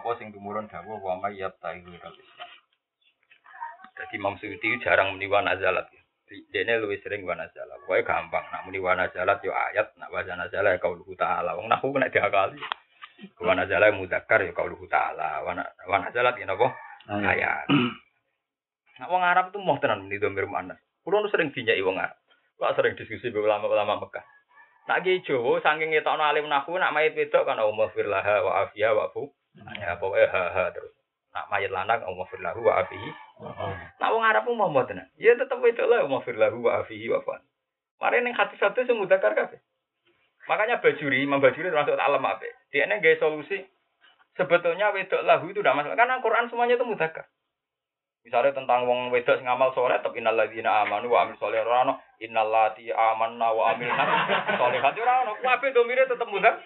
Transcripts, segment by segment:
Apa sing tumurun dawuh wa may yabtahi ghairal Islam. Jadi Imam Suyuti jarang muni wa nazalat. Dene luwih sering wa nazalat. Pokoke gampang nak muni wa nazalat yo ayat, nak wa nazalat ya qauluhu ta'ala. Wong nahu kena diakali. Wa nazalat muzakkar ya qauluhu ta'ala. Wa na- wa nazalat ya napa? Ayat. Nah, wong Arab itu mau tenan muni domir muannas. Kulo sering dinyai wong Arab. Kulo sering diskusi be ulama-ulama Mekah. Nak ki Jawa saking ngetokno alim nahu nak mayit wedok kan Allahumma firlaha wa afiya wa fu Ya pokoknya ha ha terus. Nak mayat lanang Allah firlahu wa afihi. Nak wong Arab mau mau tenan. Ya tetep itu lah Allah firlahu wa afihi wa fa. Mari ning hati satu sing mudakar kabeh. Makanya bajuri, Imam Bajuri termasuk alam apa? Dia ini gaya solusi. Sebetulnya wedok lahu itu tidak masalah. Karena Quran semuanya itu mudakar. Misalnya tentang wong wedok sing amal soleh, tapi innal ladzina amanu wa amil soleh ora ono innal lati amanna wa amilna solihat ora ono. Kabeh domire tetep mudakar.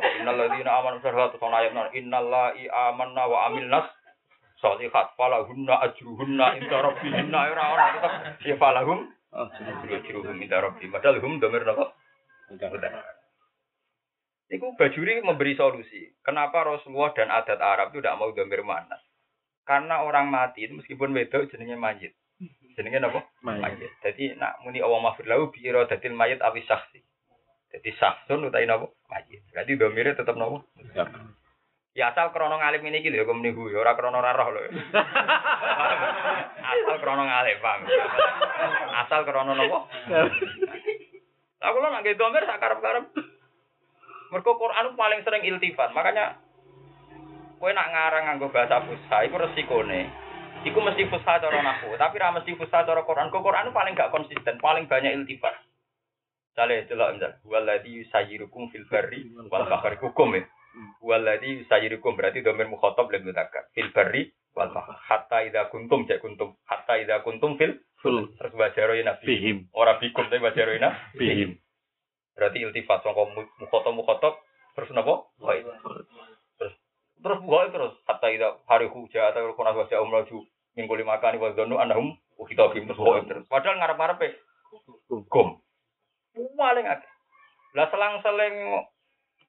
Innal ladzina amanu sholatu wa ayat nan innal lai amanna wa amilnas sholihat falahunna ajruhunna inda rabbihinna ora ora tetep ya falahum ajruhum inda rabbihim padahal hum domir napa Iku Bajuri memberi solusi. Kenapa Rasulullah dan adat Arab itu tidak mau domir manas? Karena orang mati itu meskipun wedok jenenge mayit. Jenenge apa? Mayit. Jadi nak muni Allah maghfir lahu bi iradatil mayit awi saksi. Jadi saksun utai napa? Mayit. Berarti domire tetap napa? Ya asal krono ngalim ini gitu ya kok menihu ya ora krono ora roh lho. asal krono ngalim, Bang. Asal krono? Lah kula nak nggih domir sak karep-karep. Mergo Quran paling sering iltifat, makanya kowe nak ngarang nganggo bahasa fusha iku resikone. Iku mesti fusha cara nahwu, tapi ra mesti fusha cara Quran. Kok Quran paling gak konsisten, paling banyak iltifat. Sale delok misal, waladzi yusayyirukum fil barri wal bahri hukum ya. Waladzi yusayyirukum berarti domir mukhatab lil mudzakkar. Fil barri wal bahri hatta idza kuntum cek kuntum hatta idza kuntum fil terus bajaroin nabi. bihim Ora bikum tapi nabi. bihim. Berarti iltifat sangka mukhatab mukhatab terus napa? Terus terus buka terus hatta ida hari huja atau kuna wajah umraju minggu lima kali wa dzanu annahum kita terus buka terus. Padahal ngarep-ngarep e gum. Paling akeh. Lah selang-seling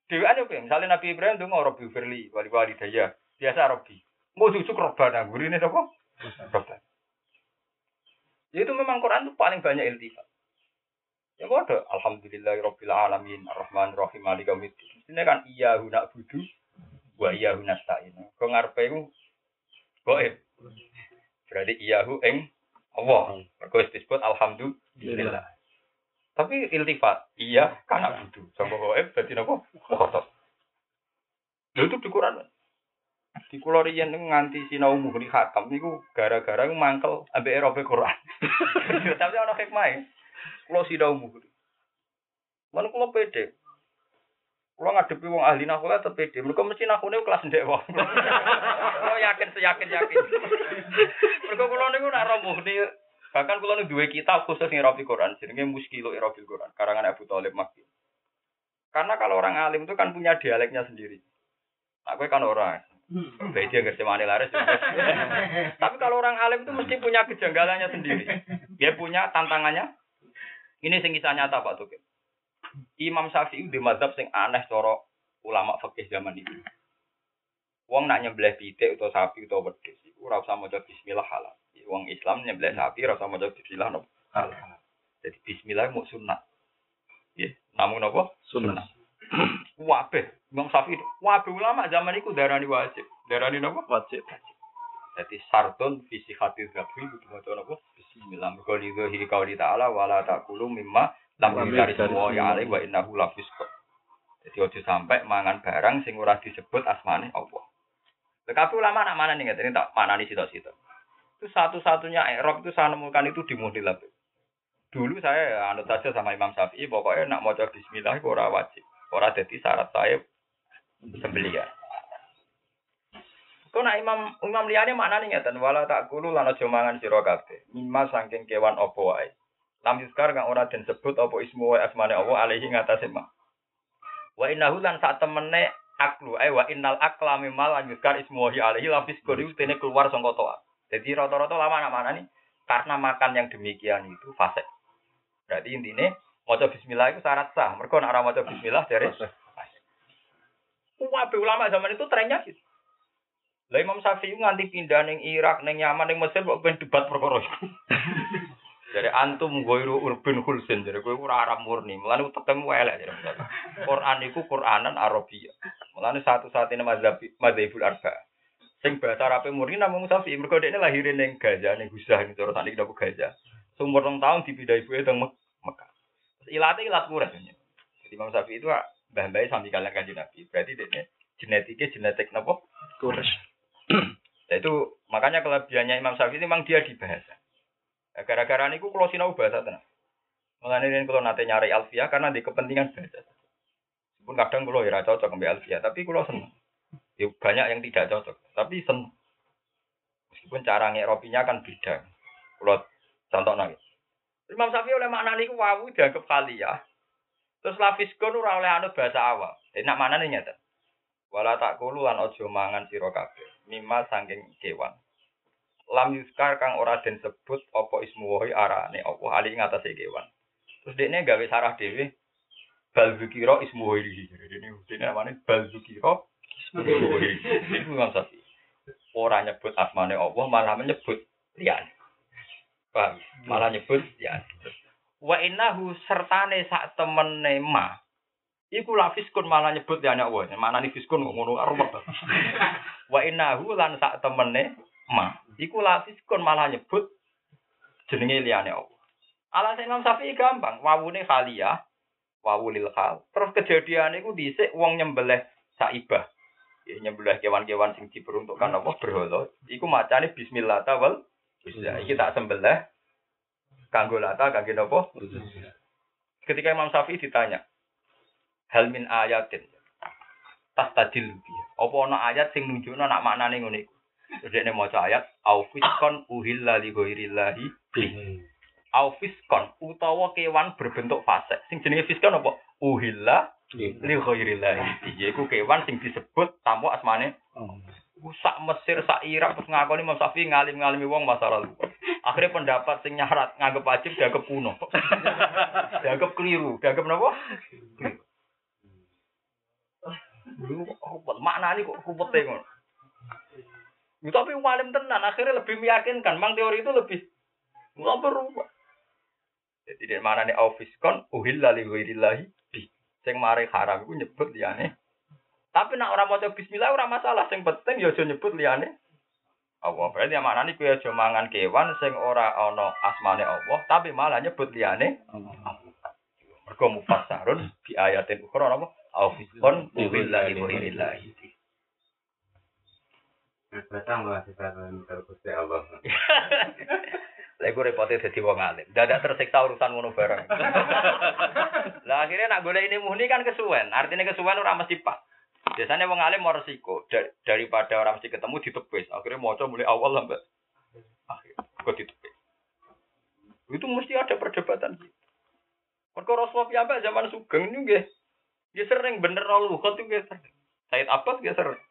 dhewean yo piye? Misale Nabi Ibrahim ndonga Rabbi firli wali wali daya. Biasa Rabbi. Mau cucuk robana gurine napa? Robana. Ya itu memang Quran itu paling banyak iltifat. Ya bodoh. Alhamdulillahirabbil alamin arrahman rahim maliki yaumiddin. Ini kan iya guna budu wa iya guna stain. Kau ngarepe iku goib. Berarti iyahu ing Allah. Mergo disebut alhamdulillah. Tapi iltifat iya kana budu. Sangka goib dadi napa? Khotob. Lha itu di Quran. Di kulo riyen nganti sinau muhri hakam niku gara-gara mangkel ambek Eropa Quran. Tapi ana hikmah Kulo sinau muhri. Mana kulo pede. Kulo ngadepi wong ahli nahwu tetep pede. Mergo mesti nahune kelas ndek wong. Yakin seyakin yakin. Mergo kulo niku nak muhri bahkan niku duwe kitab khusus ngirafi Quran jenenge Muskilu Irafil Quran karangan Abu Thalib Makki. Karena kalau orang alim itu kan punya dialeknya sendiri. Aku kan orang. Baik dia ngerti mana laris. Tapi kalau orang alim itu mesti punya kejanggalannya sendiri. Dia punya tantangannya. Ini sing kisah nyata Pak Tukil. Imam Syafi'i di mazhab sing aneh cara ulama fikih zaman itu. Wong nak nyembelih pitik atau sapi atau wedhus iku ora usah maca bismillah halal. Wong Islam nyembelih sapi ora usah maca bismillah no. halal. Jadi bismillah mau sunat. Ya, namun apa? Sunnah. Wabeh, Imam Syafi'i. Wabeh ulama zaman itu darani wajib. Darani napa? Wajib. Jadi sartun visi hati zabri kudu maca napa? Bismillah. Mergo lidhi qauli ta'ala wala taqulu mimma lam Wa yuzkari min wa ya innahu lafisq. Jadi ojo sampai mangan barang sing ora disebut asmane Allah. Tetapi ulama nak mana nih ngerti tak mana nih situ-situ. Itu satu-satunya Arab itu saya nemukan itu di Muhdilab. Dulu saya anut saja sama Imam Syafi'i, pokoknya nak mau Bismillah itu ora wajib, ora jadi syarat saya sembelihan. Kok nak imam imam liyane maknane ngeten wala tak kulu lan aja mangan sira kabeh. Mimma saking kewan apa wae. Lam yuskar kang ora den sebut apa ismu wa asmane Allah alaihi ngatasé ma. Wa innahu lan sak temene aklu ay wa innal akla mimma lan yuskar ismu wa alaihi lam fiskor iku tene keluar sangka toa. Jadi rata-rata lama nak mana nih karena makan yang demikian itu fase. Berarti intinya maca bismillah itu syarat sah. Mereka nak ora maca bismillah dari Wah, ulama zaman itu trennya gitu. Lah Imam Syafi'i nganti pindah ning Irak, ning Yaman, ning Mesir kok ben debat perkara. Jadi antum goiru urban hulsin, jadi gue ora Arab murni. Mulane utekmu elek jadi Quran iku Quranan Arabia. Mulane satu-satunya mazhab mazhabul arba. Sing bahasa Arab murni namung Syafi'i. Mergo dekne lahirin ning Gaza ning Guzah ning cara sakniki napa Gaza. Sumur rong tahun dipindah ibuke teng Mekah. Ilate ilat kuras. Jadi Imam Syafi'i itu mbah-mbah sambil kalian kanjeng Nabi. Berarti dekne genetiknya genetik napa? Kuras. Nah, itu makanya kelebihannya Imam Syafi'i memang dia di bahasa. Ya, gara-gara niku kalau sinau bahasa tenang. Mengenai ini kalau nanti nyari alfiah karena di kepentingan bahasa. Pun kadang kalau ya cocok ambil alfiah, tapi kalau senang. Ya, banyak yang tidak cocok, tapi senang. Meskipun cara ngeropinya kan beda. Kalau contoh lagi. Imam Syafi'i oleh makna niku wawu dianggap ya. Terus lafiskon ora oleh anu bahasa awal. Jadi nak mana nih nyata? Wala tak kulu lan ojo mangan sira kabeh. Mima saking kewan. Lam yuskar kang ora den sebut apa ismu wahi arane apa ali ngatasé kewan. Terus dekne gawe sarah dhewe bal zikira ismu wahi. Jadi ini dene namanya bal wahi. Itu Imam Syafi'i. Ora nyebut asmane Allah malah menyebut liyane. Paham? Malah nyebut liyane. Wa innahu sertane sak temene ma Iku la fiskun malah nyebut ya Allah. Mana nih fiskun kok ngono rumet. Wa innahu lan sak temene ma. Iku la fiskun malah nyebut jenenge liyane Allah. Alasan Imam Syafi'i gampang, wawune khaliyah, wawu lil khal. Terus kejadian iku dhisik wong nyembelih saibah. Ya, nyembelih kewan-kewan sing diperuntukkan apa berhala. Iku macane bismillah tawal. Bisa iki tak sembelih kanggo lata kangge napa? Ketika Imam Syafi'i ditanya, hal min ayatin tas tadil apa ana ayat sing nunjukno nak maknane ngene iku Dene maca ayat au fiskon uhilla li ghairillahi bi. Au fiskon utawa kewan berbentuk fase. Sing jenenge fiskon apa? Uhilla li ghairillahi. Yaiku kewan sing disebut tamu asmane. Sak Mesir, sak Irak terus ngakoni Imam Syafi'i ngalim-ngalimi wong masa lalu. Akhirnya pendapat sing nyarat nganggep wajib dianggap kuno. dianggap keliru, dianggap napa? Rupet, maknanya kok rupet ngono. Ya, tapi walim tenan, akhirnya lebih meyakinkan. Mang teori itu lebih nggak berubah. Jadi dari mana nih aufiskon uhilla li. Sing mari haram iku nyebut liyane. Tapi nak orang maca bismillah ora masalah, sing penting ya aja nyebut liyane. Allah berarti yang mana nih kue aja mangan kewan sing ora ono asmane Allah, tapi malah nyebut liyane. Mergo mufassarun bi ayatin ukhra apa? Aufiskon uhilla li ghairillahi. Datang bahas kita Gusti Allah. Lah iku repote dadi wong alim. Dadak tersiksa urusan ngono bareng. Lah akhirnya nak golek ini muni kan kesuwen. Artinya kesuwen ora mesti pak. Biasanya wong alim mau resiko Dar daripada orang mesti ketemu ditepis. Akhirnya maca mulai awal sampai akhir kok ditepis. Itu mesti ada perdebatan gitu. Mergo Rasulullah piyambak zaman Sugeng ini nggih. Dia sering bener luhut itu nggih sering. Said Abbas nggih sering.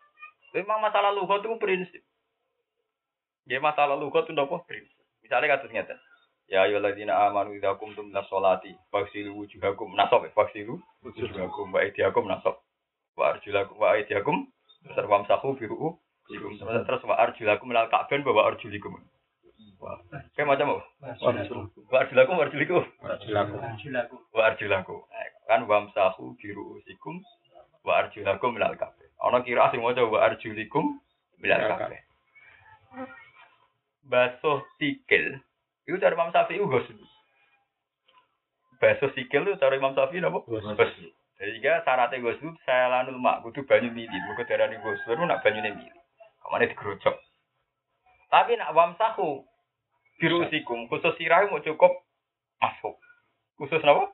Memang masalah lugat itu prinsip. Ya masalah lugat itu apa? Prinsip. Misalnya kasus nyata. Ya ayyuhalladzina amanu idza qumtum ila sholati faghsilu wujuhakum nasab faghsilu wujuhakum wa aydiyakum nasab wa arjulakum wa aydiyakum sarwam sahu biru'u terus wa arjulakum lal ka'ban bawa arjulikum. Kayak macam apa? Wa arjulakum wa arjulikum. Wa arjulakum. Kan wamsahu biru'usikum wa arjulakum lal ka'ban. Ana kira sing maca wa arjulikum bilal kabeh. Basuh sikil. Itu cara Imam Syafi'i ghusl. Basuh sikil itu cara Imam Syafi'i napa? Ghusl. Sehingga syaratnya ghusl saya lanul mak kudu banyu mili. Mergo darani ghusl itu nak banyune mili. Kamane digerojok. Tapi nak wamsahu birusikum khusus sirah mau cukup masuk. Khusus napa?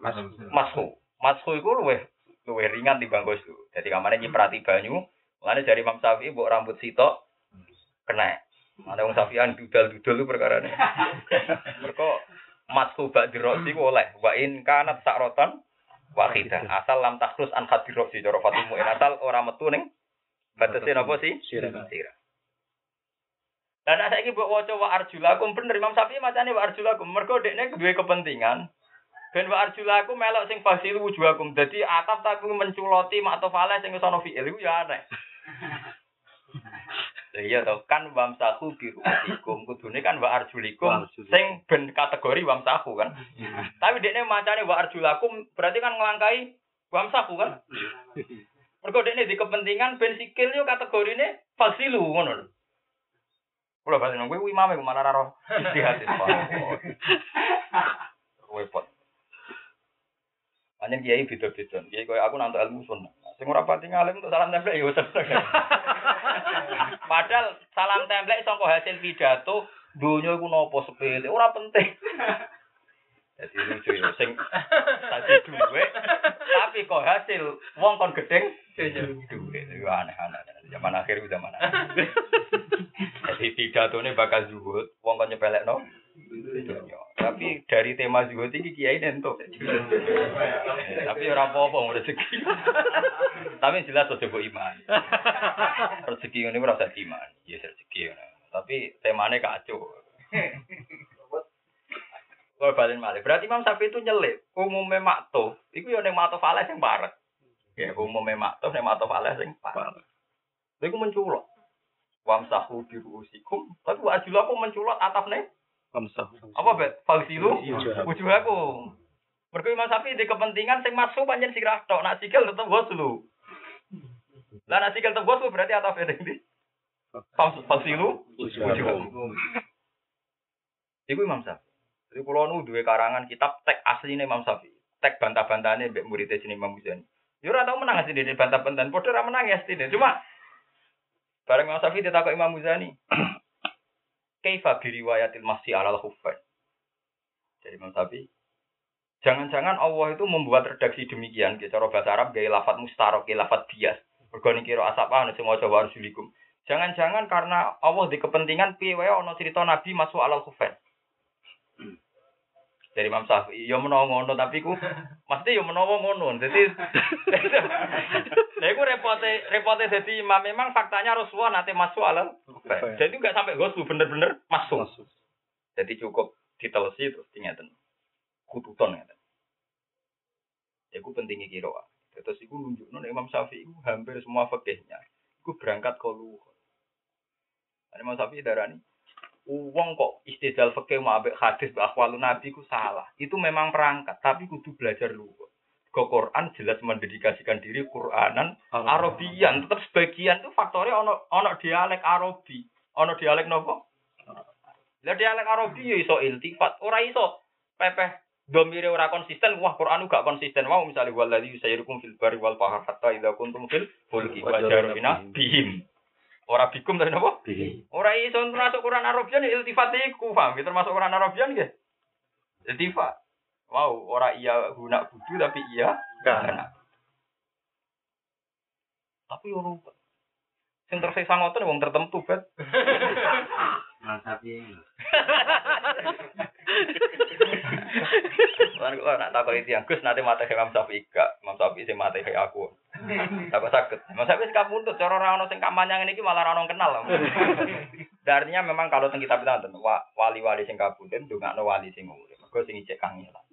Masuk. Masuk. Masuk itu luwih luwih ringan di bangkos itu. Jadi kamarnya nyiprati banyu, Mulane dari Imam Syafi'i mbok rambut sitok kena. Ada wong Syafi'an dudal-dudal itu perkara ini. Mereka masku bak dirosi oleh wa in kanat sakrotan wahidah. Asal lam takrus an hadirosi cara fatimu asal ora metu ning batese napa sih? Sirah. Dan ada lagi buat waca wa arjulakum bener Imam Syafi'i macane wa arjulakum. Mergo dekne duwe kepentingan ben wa arjulakum melok sing fasilu wujuhakum. Dadi atap tapi menculoti maktof alaih sing sono fi'il ya aneh. Iya to kan wamsahu bi ru'usikum kudune kan wa arjulikum sing ben kategori wamsahu kan. Tapi dekne macane wa arjulakum berarti kan ngelangkai wamsahu kan. Mergo dekne di kepentingan ben sikil yo kategorine fasilu ngono lho. Kula balik nang kowe imame malah ra roh istihad. Repot. Anjen kiai beda-beda. Kiai koyo aku nantuk ilmu sunnah. Sing ora pati ngalim untuk salam templek ya seneng. Padahal salam templek sangka hasil pidato dunia iku napa sepele ora penting. Jadi lucu ya sing tadi duwe tapi kok hasil wong kon gedeng duwe itu aneh-aneh. Zaman akhir zaman akhir. Jadi pidatone bakal zuhud, wong kon nyepelekno. Tapi dari tema zuhud iki kiai nentuk. Tapi ora apa-apa rezeki. Tapi yang jelas aja mbok iman. Rezeki ora usah iman. Ya rezeki. Tapi temane kacau. Kalau balen malih. Berarti Imam Syafi'i itu nyelip. Umumnya makto. Iku ya ning makto falah sing parek. Ya umumnya makto ning makto falah sing parek. Iku menculot. Wamsahu bi ruusikum. Tapi wa ajulaku menculot Wamsah. apa bet? Fagsilu Wujuhakum. wujuhakum. Mergo Imam Syafi'i di kepentingan sing masuk pancen sirah tok, nak sikil tetep goslu. Lah nak sikil tetep goslu berarti atap ini ndi? Fagsilu wujuhakum. Iku Imam Syafi'i. Jadi kalau nu duwe karangan kitab tek asline Imam Syafi'i. Tek bantah-bantahane mbek muridé sini Imam Muzani. Yo ora tau menang sih dene bantah-bantahan. Padha ora menang ya sini. Cuma bareng Imam Syafi'i ditakok Imam Muzani. Kaifa bi riwayatil masih alal khuffain. Jadi Imam Syafi'i Jangan-jangan Allah itu membuat redaksi demikian, gitu. cara bahasa Arab gaya lafat mustarok, lafat bias. Bergoni kira asap anu semua coba arjulikum. Jangan-jangan karena Allah di kepentingan piye wae ana cerita Nabi masuk alal khufain. Dari Imam Syafi'i, ya menawa ngono tapi ku mesti ya menawa ngono. Jadi Lha iku repote repote dadi imam memang faktanya Rasulullah nate masuk alal. Jadi enggak sampai goslu bener-bener masuk. Jadi cukup ditelesi terus tingeten. Kututon ngeten. Iku pentingnya kira. Terus iku nunjukno nek Imam Syafi'i hampir semua fikihnya iku berangkat ke luhur. Imam Syafi'i darani Uang kok istidlal fikih mau ambek hadis akwalun nabi ku salah. Itu memang perangkat, tapi kudu belajar luhur. Ke Quran jelas mendedikasikan diri Quranan Arabian, tetap sebagian itu faktornya ono ono dialek Arabi, ono dialek nopo? Lah dialek Arabi ya iso iltifat, ora iso pepeh domire ora konsisten, wah Quran gak konsisten. Mau misalnya waladzi yusayirukum fil bari wal bahr hatta idza kuntum fil fulki wa jarina bihim. Ora bikum tapi napa? Ora iso termasuk Quran Arabian ya iltifat iku, paham? ya? Termasuk Quran Arabian nggih. Iltifat. Wow, ora iya guna kudu tapi iya karena. Tapi ora sing tersisa ngoten wong tertentu bet. Mas Sapi. Lan kok nak takoni tiyang Gus nate mate Imam Syafi'i gak, Imam Syafi'i sing mate aku. Tak saged. Imam Syafi'i sing kapundhut cara ora ono sing kampanye ngene iki malah ora ono kenal. Dan artinya memang kalau teng kitab kita wali-wali sing kabundhut ndongakno wali sing urip. Mergo sing ijek kangelan.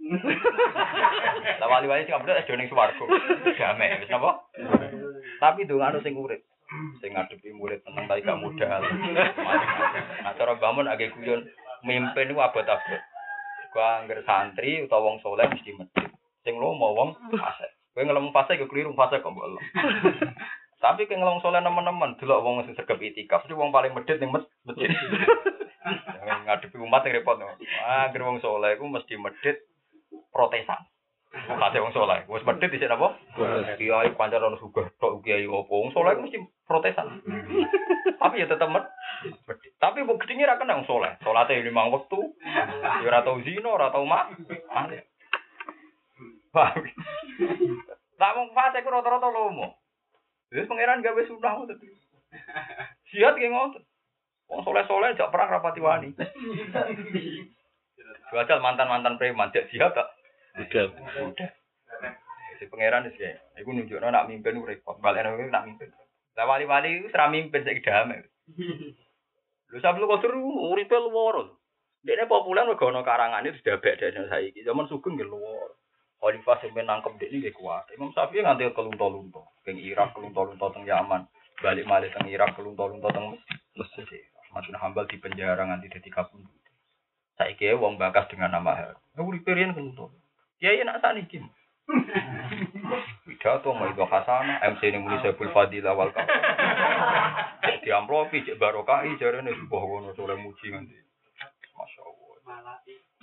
Lah wali-wali sing kabundhut aja ning swarga. Damai wis napa? Tapi ndongakno sing urip. Sing ngadepi murid tenang tapi gak modal. Nah cara bangun agak guyon mimpin itu abot-abot. Gua angger santri utawa wong soleh mesti medhit. Sing lomo wong fase. Kowe ngelem fase yo keliru fase kok mbok. Tapi kowe ngelem soleh nemen-nemen delok wong sing sregep itikaf, mesti wong paling medhit ning mes- masjid. Yang ngadepi umat yang repot. Ah, angger wong soleh iku mesti medhit protesan. Kate wong soleh, wis medhit dhisik napa? Kiai pancen ono sugih tok kiai opo. Wong soleh mesti protesan. Tapi ya tetep med. Tapi mbok gedhinge ra kena wong soleh. Salate limang wektu. Ya ora tau zina, ora tau mak. Paham? Lah wong fase ku rata-rata lomo. Terus pangeran gawe sunah ngoten. Jihad ki ngoten. Wong soleh-soleh jak perang rapati wani. Jual mantan-mantan preman jak jihad tak. Udah. Udah. Si pangeran sih, iku nunjukno nak mimpin balekno iku nak mimpin. Lah wali-wali iku ora mimpin saiki damai. Lho sablu kotor uripe luwar. Dekne populer mergo ana karangane sudah bek dekne saiki. Zaman sugeng nggih luwar. Khalifah sing nangkep dekne nggih kuat. Imam Syafi'i nganti kelunto-lunto. Teng Irak kelunto-lunto teng Yaman. Balik malih teng Irak kelunto-lunto teng Mesir. Ahmad bin Hambal di penjara nganti dadi kabundut. Saiki wong bakas dengan nama Har. Uripe riyen kelunto. Kiai nak saniki. Pidato mau itu khasana, MC ini muni Saiful Fadil awal kau. Cek diamplopi, cek barokai, jare ini sebuah wono sore muji nanti. Masya Allah.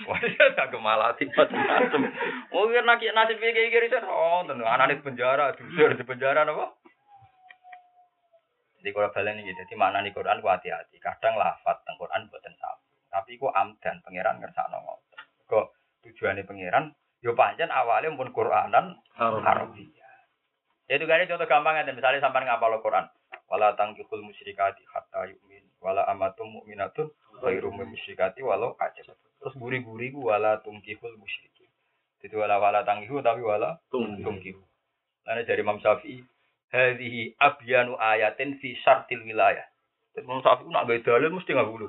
Wah, dia tak gemalati macam-macam. Oh, biar nak nasib kayak gini sih. Oh, tentu anak di penjara, di penjara apa? Jadi kalau balen ini, jadi mana nih Quran ku hati-hati. Kadang lafat teng Quran buatan sapi. Tapi ku amdan pangeran ngersakno ngoten. Kok tujuannya pangeran Yo pancen awalnya pun Quranan Arabia. Itu gak ada contoh gampang ya, misalnya sampai ngapal Quran. Wala tangkihul musyrikati hatta yu'min. Wala amatum mu'minatun ghairu musyrikati walau aja. Terus guri-guri ku wala tungkihul musyrikin. Jadi wala wala tangkihu tapi wala tungkihu. Lalu dari Imam Syafi'i, hadhihi abyanu ayatin fi syartil wilayah. Jadi Imam Syafi'i nak gawe dalil mesti nggak dulu.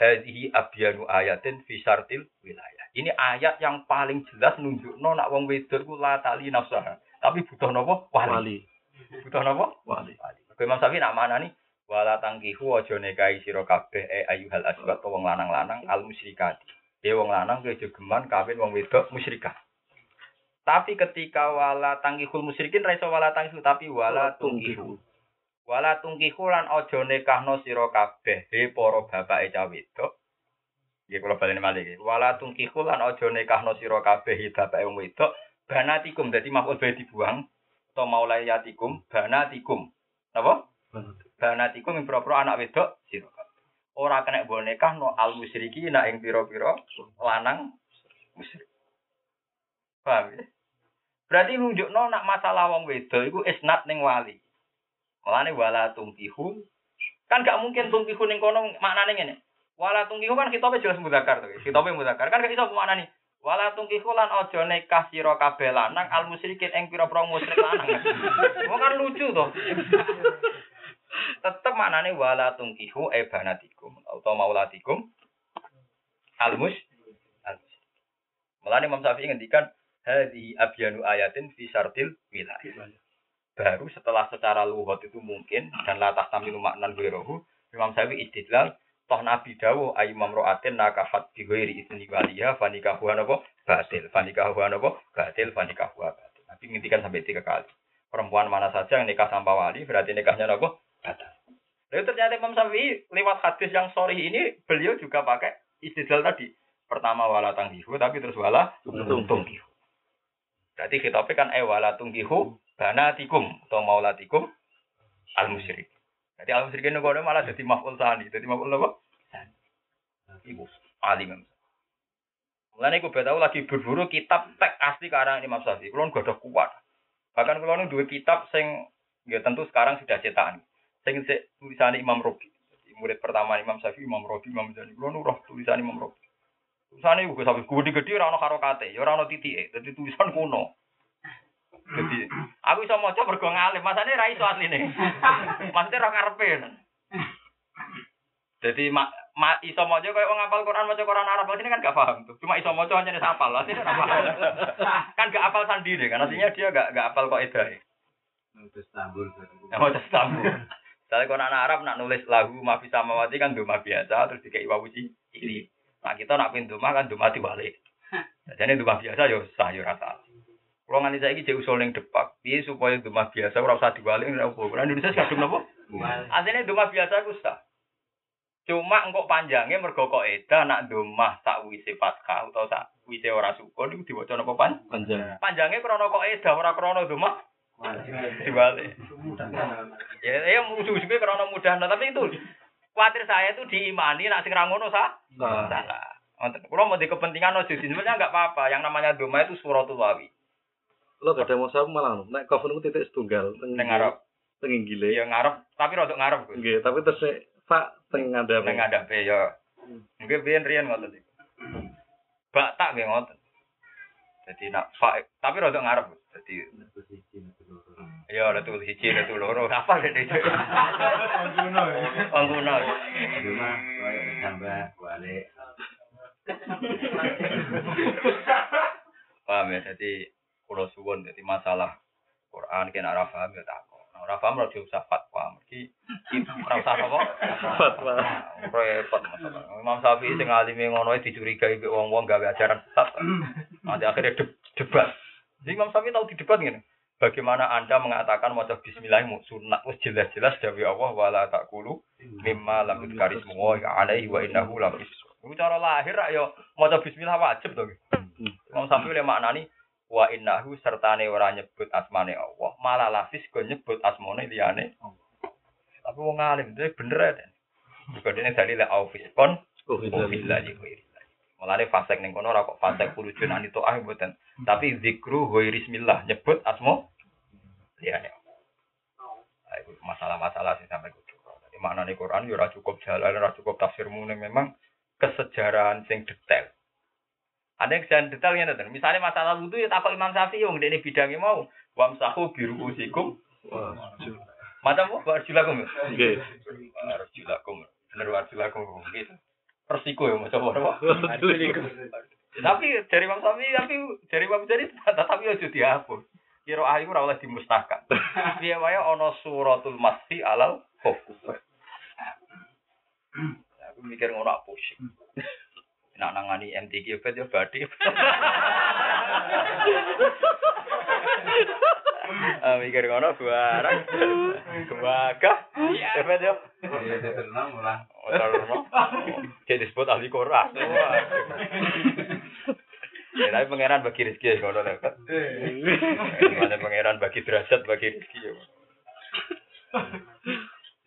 Hadhihi abyanu ayatin fi syartil wilayah. Ini ayat yang paling jelas nunjukno nak wong wedok ku la tali nafsaha. Tapi butuh napa? Wali. Butuh napa? Wali. Imam Syafi'i nak mana nih? Wala tangkihu aja nikahi sira kabeh e ayyuhal asbat wong lanang-lanang al musyrikati. Ya wong lanang kowe geman kawin wong wedok musyrikah. Tapi ketika wala tangkihul musyrikin ra iso wala tangkihu tapi wala tungkihu. Wala tungkihu lan aja nikahno sira kabeh he para bapake cah wedok Nggih kula baleni malih nggih. Wala tungkihu lan aja nikahno sira kabeh bapake wong wedok banatikum dadi maf'ul bae dibuang atau maulayatikum banatikum. Napa? Banatikum ing pira anak wedok sira. Ora kena mbok nikahno al musyriki nak ing pira-pira lanang musyrik. Paham ya? Berarti nunjukno nak masalah wong wedok iku isnad ning wali. Mulane wala tungkihu kan gak mungkin tungkihu ning kono maknane ngene. Wala tungkihu kan kitabe jelas mudakar to. Kitabe mudakar. Kan gak iso maknani. Wala tungkihu lan aja nikah sira kabeh lanang al musyrikin ing pira-pira musyrik lanang. Wong kan lucu to. Tetep maknane wala tungkihu e banatikum atau maulatikum al mus al Mulane Imam Syafi'i ngendikan hadhi abyanu ayatin fi syartil wilayah. Baru setelah secara lugat itu mungkin dan latah tamilu maknan ghairuhu Imam Syafi'i istidlal toh Nabi dawuh ayu mamroatin nakahat bi ghairi isni waliya fanikahuha napa batil fanikahuha napa batil fanikahuha batil. Nabi ngintikan sampai tiga kali. Perempuan mana saja yang nikah tanpa wali berarti nikahnya napa batal Lalu ternyata Imam Syafi'i lewat hadis yang sorry ini beliau juga pakai istidlal tadi pertama wala tangkihu tapi terus wala tungkihu berarti kitabnya kan eh wala tungkihu banatikum atau maulatikum al musyrik jadi al musyrikin itu malah jadi maf'ul sani jadi maf'ul apa Ibu alim. Mulane aku tahu lagi berburu kitab tek asli karang Imam Syafi'i. Kulo gak ada kuat. Bahkan kulo nu dua kitab sing ya tentu sekarang sudah cetakan. Sing tulisan Imam Robi. Jadi murid pertama Imam Syafi'i, Imam Robi, Imam Jani. Kulo nu roh tulisan Imam Robi. Tulisannya juga sampai gede-gede ora ono karokate, ya ora ono titike. Dadi tulisan kuno. Jadi aku iso maca mergo ngalim, masane ra iso asline. Maksudnya ra karepe. Jadi mak ma, iso maca koyo wong ngapal Quran maca Quran Arab sini kan gak paham tuh. Cuma iso maca hanya hafal, asline ora paham. kan gak hafal sendiri kan, artinya dia gak gak hafal kok edahe. Terus tambul. Ya mau tes tamu. Soalnya Quran Arab nak nulis lagu mafi samawati kan duma biasa terus dikai wawu ini. Nah kita nak pin duma kan duma diwalik. Jadi duma biasa yo sah yo rasa. Kalau nganti saya ini usul yang depak, piye supaya duma biasa ora usah diwalik ora apa. Nah Indonesia kadung napa? Asline duma biasa ku sah. Cuma engkok panjangnya mergo kok eda nak domah sak wise fathah utawa sak wise ora sukun iku diwaca napa pan? Panjang. Panjangnya krana kok eda ora krana domah diwalik. Ya ya ujug-ujugnya krana mudah nah, tapi itu khawatir saya itu diimani nak sing ra ngono sah. Nah, Salah. Kulo mau di kepentingan ojo sebenarnya enggak apa-apa. Yang namanya doma itu suratul wawi. Lo gak ada mushaf malah. Nek kafun ku titik setunggal teng ngarep. teng inggile. Ya ngarep, tapi rada ngarep. Nggih, tapi terus nek fa teng ngadap. Ning ngadepe ya. Biyen riyen ngoten iku. Bak tak nggih ngoten. Jadi nak fa tapi rada ngarep. Jadi ya letul siji letul loro apa dek itu. Pengguna. Rumah koyo tambah balik. Paham ya, jadi kulo suwun jadi masalah Quran kena ora paham ya takok. Nah, ora paham ora diusah fatwa. Mergi ora usah apa? Fatwa. Repot masalah. Imam Syafi'i sing alime ngono dicurigai wong-wong gawe ajaran sesat. Nanti akhirnya de- debat. Jadi Imam Syafi'i tahu di debat ngene. Bagaimana Anda mengatakan maca bismillah mu sunat wis jelas-jelas dari Allah wala taqulu mimma lam yudkarismu wa alaihi wa innahu la fisq. Iku cara lahir yo maca bismillah wajib to. Imam Syafi'i le maknani wa innahu sertane ora nyebut asmane Allah, malah lafis go nyebut asmane liyane. Tapi wong alim itu bener ya. Juga dene dalil au fiskon Oh, wa billahi ghairi. Mulane fasek ning kono ora kok fasek pulujuan ani to'ah mboten. Tapi zikru ghairi bismillah nyebut asma liyane. Nah, itu masalah-masalah sing sampai kudu. Jadi maknane Quran yo ora cukup jalan, ora cukup tafsirmu memang kesejarahan sing detail. Ada yang sejarah detail ya, Neten. Misalnya masalah wudhu ya takut Imam Syafi'i yang ini bidangnya mau. Wamsahu biru usikum. Macam apa? Warjulakum. Nggih. Warjulakum. Bener warjulakum. Gitu. Persiko ya, macam apa? Tapi dari Imam Syafi'i, tapi dari Imam Jadi tapi aja dihapus. Kira ayu ora oleh dimustahkan. Piye wae ana suratul masih alal khuf. Aku mikir ngono aku pusing. Nak nangani MTQ bet ya badi. Ah mikir ngono barang. Kebakah. Ya bet ya. Ya tenang ora. Otarno. Jadi disebut ahli Quran. Ya, tapi pangeran bagi rezeki ya ngono lho. Mana pangeran bagi derajat bagi rezeki ya.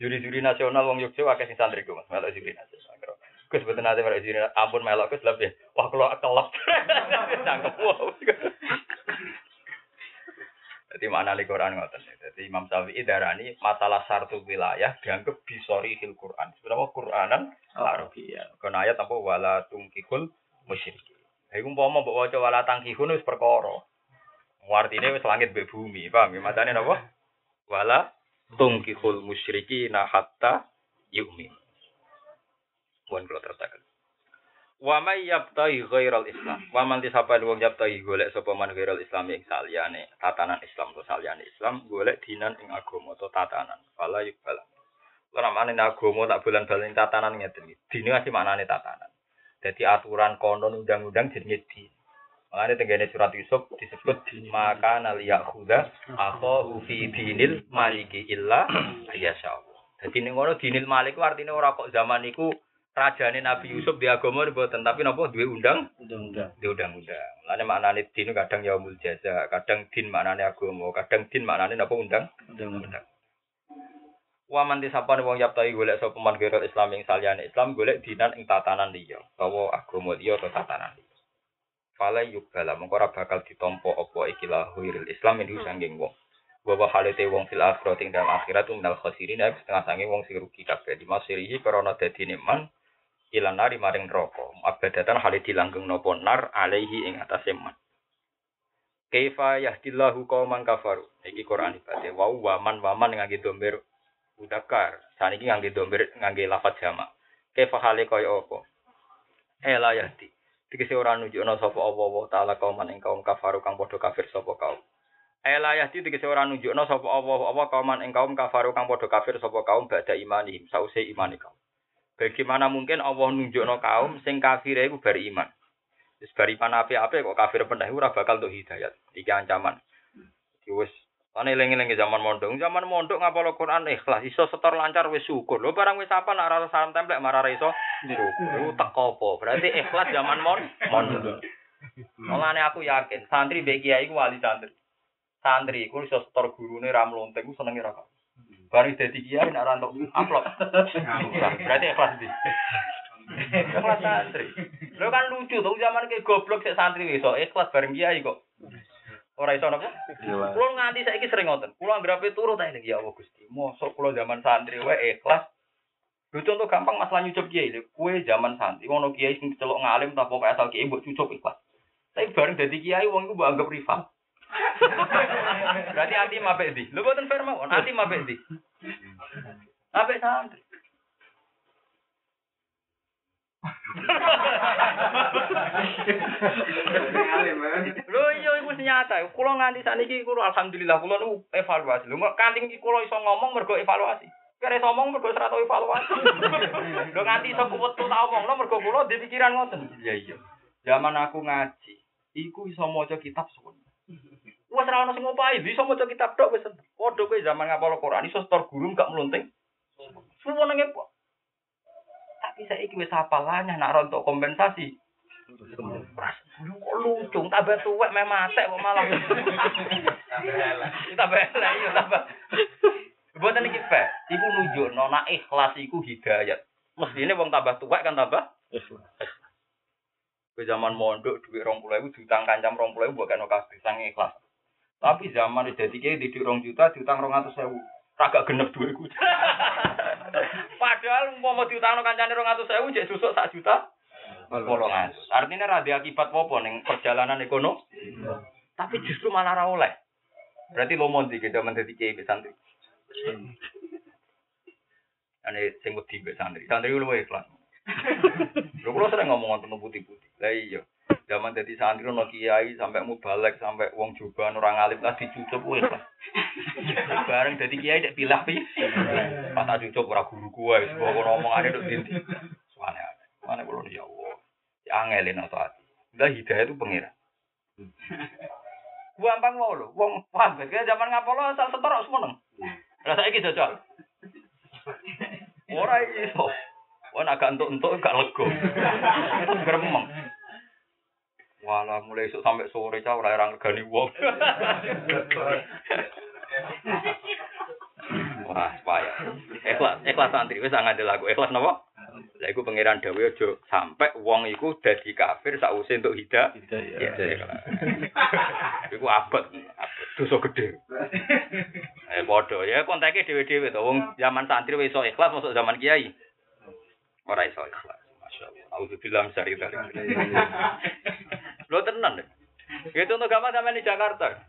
Juri-juri nasional wong Yogyakarta akeh sing santri ku Mas, melok juri nasional. Gus mboten nate melok juri ampun melok Gus lebih. Wah kalau kelep. Cangkep wow. Jadi mana di Quran ngoten. Jadi Imam Syafi'i darani masalah sartu wilayah dianggap bisori hil Quran. Sebenarnya Quranan Arabia. Karena ayat apa wala tungkihul musyriki. Iku umpama mbok waca wala tangkihun wis perkara. Artine wis langit mbek bumi, paham ya? Matane napa? Wala tungkihul musyriki na hatta yu'min. Kula terusaken. Wa may yabtahi ghairal Islam. Wa man disapa wong yabtahi golek sapa man ghairal Islam ing saliyane tatanan Islam to saliyane Islam golek dinan ing agama atau tatanan. Fala yukbal. Ora maknane agama tak bulan-bulan tatanan ngeten iki. Dine masih maknane tatanan. Jadi aturan konon undang-undang jenenge din. Makanya tenggene surat Yusuf disebut maka naliya khuda akho fi dinil maliki illa Allah. Jadi ning ngono dinil malik ku artine ora kok zaman rajane Nabi Yusuf di agama mboten tapi napa duwe undang Undang-undang. di undang-undang. Mulane maknane din kadang yaumul jaza, kadang din maknane agama, kadang din maknane napa undang Undang-undang. Wa man disapane wong yaptai golek sapa man ghairul Islam ing saliyane Islam golek dinan ing tatanan liya, utawa agama liya atau tatanan liya. Fala yubala mengko ora bakal ditampa apa iki la ghairul Islam ini sanging wong. Wa wa halate wong fil akhirat ing dalam akhirat minal khasirin setengah sanging wong sing rugi kabeh di masirihi karena dadine man ilan nari maring neraka. Abadatan hale dilanggeng napa nar alaihi ing atase man. Kaifa yahdillahu qauman kafaru. Iki Quran ibate wa wa man wa man ngangge domber udakar. Saniki ngangge domber ngangge lafaz jamak. Kaifa hale kaya apa? Ela yahdi. Dikese ora nunjukna sapa Allah taala kauman ing kaum kafaru kang padha kafir sapa kaum. Ela yahdi dikese ora nunjukna sapa Allah apa kauman ing kaum kafaru kang padha kafir sapa kaum badha imanihim sause imane kaum. Bagaimana mungkin Allah nunjukno kaum sing kafir iku bar iman. Wis bar iman ape-ape kok kafir pendah ora bakal tuh hidayat. Iki ancaman. Iki wis Ane eling-eling zaman mondok, zaman mondok ngapalo Quran ikhlas, iso setor lancar wis syukur. Lho barang wis apa nak ora salam templek marah ra iso syukur. Teko apa? Berarti ikhlas zaman mon mondok. Mulane aku yakin santri mbek kiai wali santri. Santri iku iso setor gurune ra mlontek ku senenge ra. Baru dadi kiai nak ra entuk amplop. Berarti ikhlas di. Ikhlas santri. Lho kan lucu tuh zaman ke goblok sik santri iso ikhlas bareng kiai kok. Ora iso napa? Gila. Kulo nganti saiki sering ngoten. Kulo anggere turu ta ini ya Allah Gusti. Mosok kulo zaman santri wae ikhlas. Lho contoh gampang masalah nyucup kiai lho. Kue zaman santri ono kiai sing celok ngalim ta pokoke asal kiai mbok cucup ikhlas. Tapi bareng dadi kiai wong iku mbok anggap rival. Berarti hati mapek di. Lho boten fair mawon. Hati mapek di. Mapek santri. Lho iya iku wis nyata. Kulo nganti saniki kulo alhamdulillah kulo nu evaluasi. Lho kanthi iki kulo iso ngomong mergo evaluasi. Kare ngomong mergo ora tau evaluasi. Lho nganti iso kuwetu tak omongno mergo kulo di pikiran ngoten. Iya iya. Zaman aku ngaji, iku iso maca kitab suwen. Wes ora ono sing ngopahi, iso maca kitab tok wis seneng. Padha kowe zaman ngapal Quran iso setor guru gak melunting. Suwen nang kok. Tapi saiki wis hafalane nak rontok kompensasi. Pras, kok lucu, tambah tuwek meh matek kok malah. Tambah elek iya tambah. Mboten iki fair. Iku nunjukno nek ikhlas iku hidayat. Mestine wong tambah tuwek kan tambah Ke zaman mondok puluh ribu diutang kancam rong puluh ribu bukan kabeh sang ikhlas. Tapi zaman udah tiga di rong juta diutang rong atus sewu. Agak genep duitku. Padahal mau mau diutang kancane rong atus sewu jadi susuk sak juta. Wolong atus. Artinya rada akibat apa ning perjalanan ekonomi. Tapi justru malah ra oleh. Berarti lo mau kita menjadi kiai mbek santri. Ane sing wedi mbek santri. Santri lu ikhlas. Lho kula sering ngomong wonten putih-putih. Lah iya. Zaman dadi santri ono kiai sampai mubalek sampai wong joban orang alim lah dicucup wis. Bareng dadi kiai dek pilah pi. Pas tak cucup ora guru kuwe wis kok ngomongane nduk dindi. Suwane aneh. Mana kula ya Allah. Ya angelin atau. Udah hidayah itu pengira. Gampang mau lho, wong paham kan zaman ngapolo asal setor semeneng. Lah saiki jajal. Ora iso. Wah, agak entuk-entuk gak lego. Gremeng. Walah, mulai esuk sampai sore cah ora ora ngregani wong. Wah, payah. Ikhlas, ikhlas santri wis ngandel aku. Ikhlas napa? Lah iku pangeran dawe aja sampai wong iku dadi kafir sakwise entuk hidayah. Ya, ikhlas. Iku abot, dosa gede. Eh padha ya konteke dhewe-dhewe to. Wong zaman santri wis iso ikhlas masuk zaman kiai. Ora iso ikhlas. Masyaallah. Auzubillah min syarri dzalik. Lo tenan deh. Itu untuk gampang sampe di Jakarta.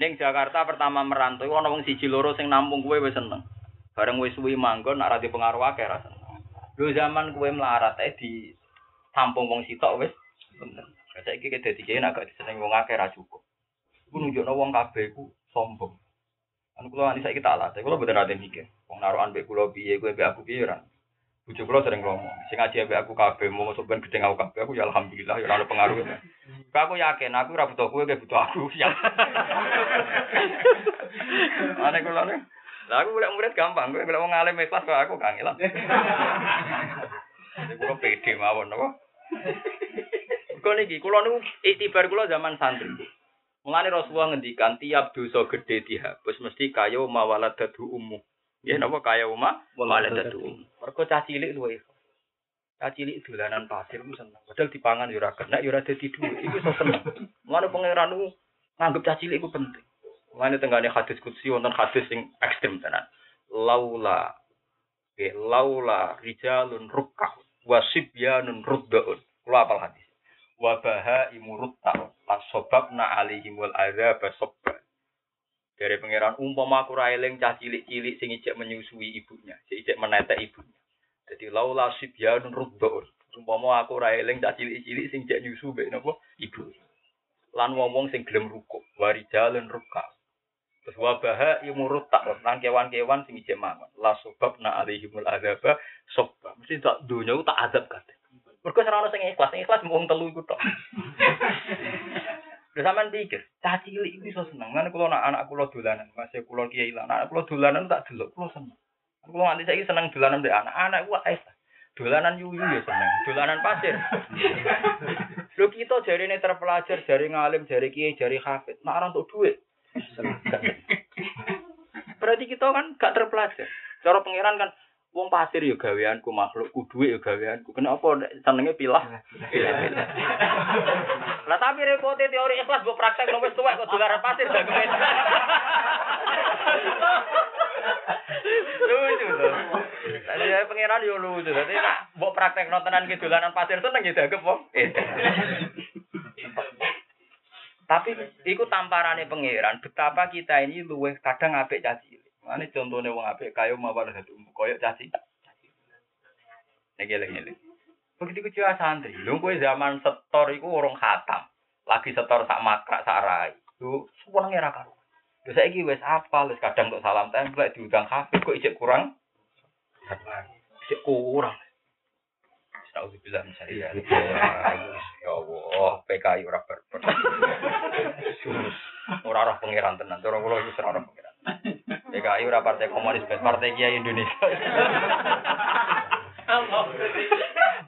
Ning Jakarta pertama merantau ana wong siji loro sing nampung kowe wis seneng. Bareng wis suwi manggon nak ra pengaruh akeh ra seneng. Lho zaman kowe melarat ae di tampung wong sitok wis seneng. Lah saiki ke dadi kiai nak gak diseneng wong akeh ra cukup. Iku nunjukno wong kabeh iku sombong. Anu kula nganti saiki tak latih, kula boten ate mikir. Wong naruhan mbek kula piye, kowe mbek aku piye ora. Bojo kula sering ngomong, sing ngaji mbek aku kabeh mau masuk ben gedeng aku kabeh, aku ya alhamdulillah ya ora ada pengaruh. Kok aku yakin aku ora butuh kowe, kowe butuh aku. Ya. Ane kula nih. Lah aku golek murid gampang, kowe golek wong alim ikhlas kok aku kangelan. Jadi kula pede mawon apa? Kok niki kula niku iktibar kula zaman santri. Mulane Rasulullah ngendikan tiap dosa gede dihapus mesti kaya mawaladatu ummu. Ya napa kaya uma waladatu. Mergo cah cilik luwe. Cah cilik dolanan pasir ku seneng. Padahal dipangan yo ora kena yo ora dadi dhuwit. Iku seneng. Mulane pangeran ku nganggep cah cilik iku penting. Mulane tenggane hadis kutsi wonten hadis sing ekstrem tenan. Laula ke laula rijalun rukka wasibyanun ruddaun. Kula apal hadis. Wabaha imurut ta'un. Lasobabna alaihimul azab sobba. Dari pangeran umpama aku ra eling cah cilik-cilik sing ijek menyusui ibunya, sing ijek menetek ibunya. Jadi laula sibyanun ruddaun. Umpama aku ra eling cah cilik-cilik sing ijek nyusu mbek napa ibu. Lan wong-wong sing gelem rukuk, warijalun rukka. Terus wabaha imurut ta'un. Lan kewan-kewan sing ijek mangan. Lasobabna alaihimul azab sobba. Mesti tak dunya tak azab kabeh. Mergo ora ono sing ikhlas, sing ikhlas mung telu iku. Lha sampean pikir, cah cilik iku iso seneng. Lan kula anak anak kula dolanan, masih kula kiai lan anak kula dolanan tak delok kula seneng. Kula nganti saiki seneng dolanan mbek anak. Anak ku ae dolanan yuyu ya seneng, dolanan pasir. Lho kita jarine terpelajar, jari ngalim, jari kiai, jari hafid. Nek ora untuk duit. Berarti kita kan gak terpelajar. Cara pangeran kan Wong pasir yo gaweanku, makhlukku dhuwit yo gaweanku. Kenapa senenge pilah? Lah tapi repote teori ikhlas mbok praktek nang wis tuwek kok dolaran pasir gak kemen. Lucu tuh. Tadi ya pangeran yo lucu. Dadi nak mbok praktek nontonan ki dolanan pasir seneng ya dagem wong. Tapi iku tamparane pangeran betapa kita ini luweh kadang apik caci. Mane contone wong apik kaya mawar dadi koyo caci. Nek eling-eling. Begitu kecil santri. Lho kowe zaman setor iku urung khatam. Lagi setor sak makrak sak rai. Lho senenge ra karo. Lho saiki wis apal, wis kadang tok salam templek diundang kafe kok ijek kurang. Ijek kurang. Astagfirullah misalnya. Ya Allah, PKI ora berber. Ora ora pangeran tenan. Cara kula iku ora ora pangeran. PKI ora partai komunis, partai Kiai Indonesia.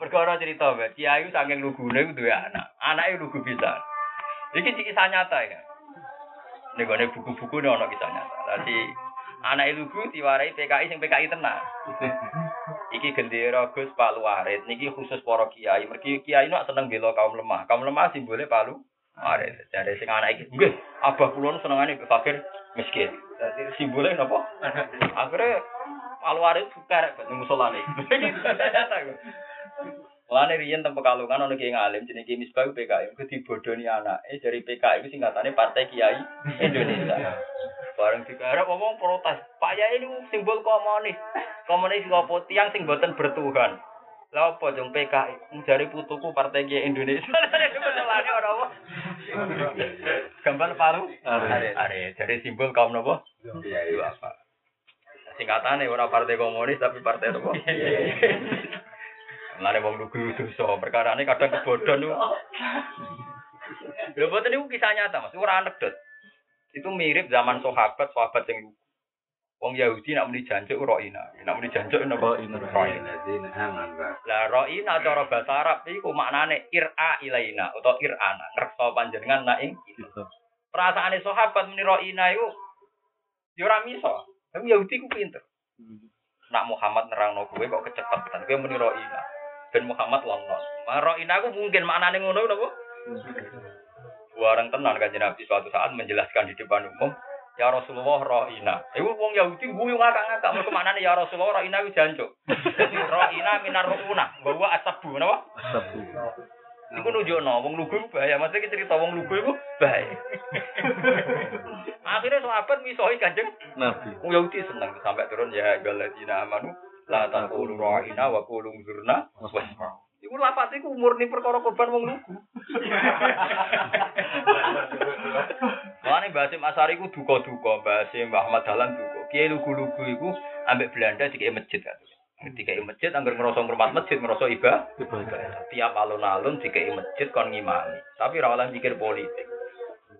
Perkara cerita, Mbak. Kiai saking lugune ku duwe anak. Anake lugu bisa. Iki kisah nyata ya. Nek gone buku-buku ne ono kisah nyata. Dadi anake lugu diwarai PKI sing PKI tenan. Iki gendera Gus Palu Warit. Niki khusus para kiai. Mergi kiai nu seneng bela kaum lemah. Kaum lemah simbole Palu Warit. Dari sing anak iki, nggih, abah kula senengane fakir miskin. Dadi simbole napa? Palu Warit kerek ning musolane. Mulane riyen teng Pekalongan ana kiai ngalim jenenge Ki Misbah PKI. Ku dibodoni anake dari PKI ku singkatane Partai Kiai Indonesia. Bareng digarap ngomong protes. Pak Yai ini simbol komunis. Komunis apa tiang sing boten bertuhan. Lah apa jong PKI jari putuku Partai Kiai Indonesia. Masalahnya ora apa. Gambar paru. Are. Are jadi simbol kaum napa? Iya, iya. apa? Singkatane ora partai komunis tapi partai apa? Mulane wong lugu dosa, perkarane kadang kebodhon niku. Lho boten niku kisah nyata, Mas. Ora anekdot. Itu mirip zaman sahabat, sahabat lugu. Wong Yahudi nak muni jancuk roina. Nak muni jancuk napa? Ro'ina. Lah roina cara bahasa Arab iku maknane ira ilaina utawa irana, ngreksa panjenengan nak ing kita. Perasaane sahabat muni roina iku ya ora miso. Tapi Yahudi ku pinter. Nak Muhammad nerangno kowe kok kecepetan. Kowe muni roina. Ben Muhammad lonon. Ma roina ku mungkin maknane ngono napa? Warang tenan kanjeng Nabi suatu saat menjelaskan di depan umum, ya Rasulullah roina. Iku wong Yahudi guyu ngakak-ngakak mergo maknane ya Rasulullah roina ku jancuk. Dadi roina minar ruuna, bahwa asabu napa? Sabu. Iku nunjukno wong lugu iku bahaya. Maksudnya iki cerita wong lugu iku bahaya. Akhirnya sahabat misoi kanjeng Nabi. wong Yahudi seneng sampai turun ya galadina amanu la taqulu ra'ina wa qulu zurna wasma. Iku lapat iku murni perkara korban wong lugu. Basim Asari ku duka-duka, Basim Mbah Ahmad Dahlan duka. Kiai lugu-lugu iku ambek Belanda dikei masjid kan. Dikei masjid anggar ngerasa ngurmat masjid, ngerasa. Ibadah. Tiap alun-alun dikei masjid kon ngimami. Tapi ora oleh mikir politik.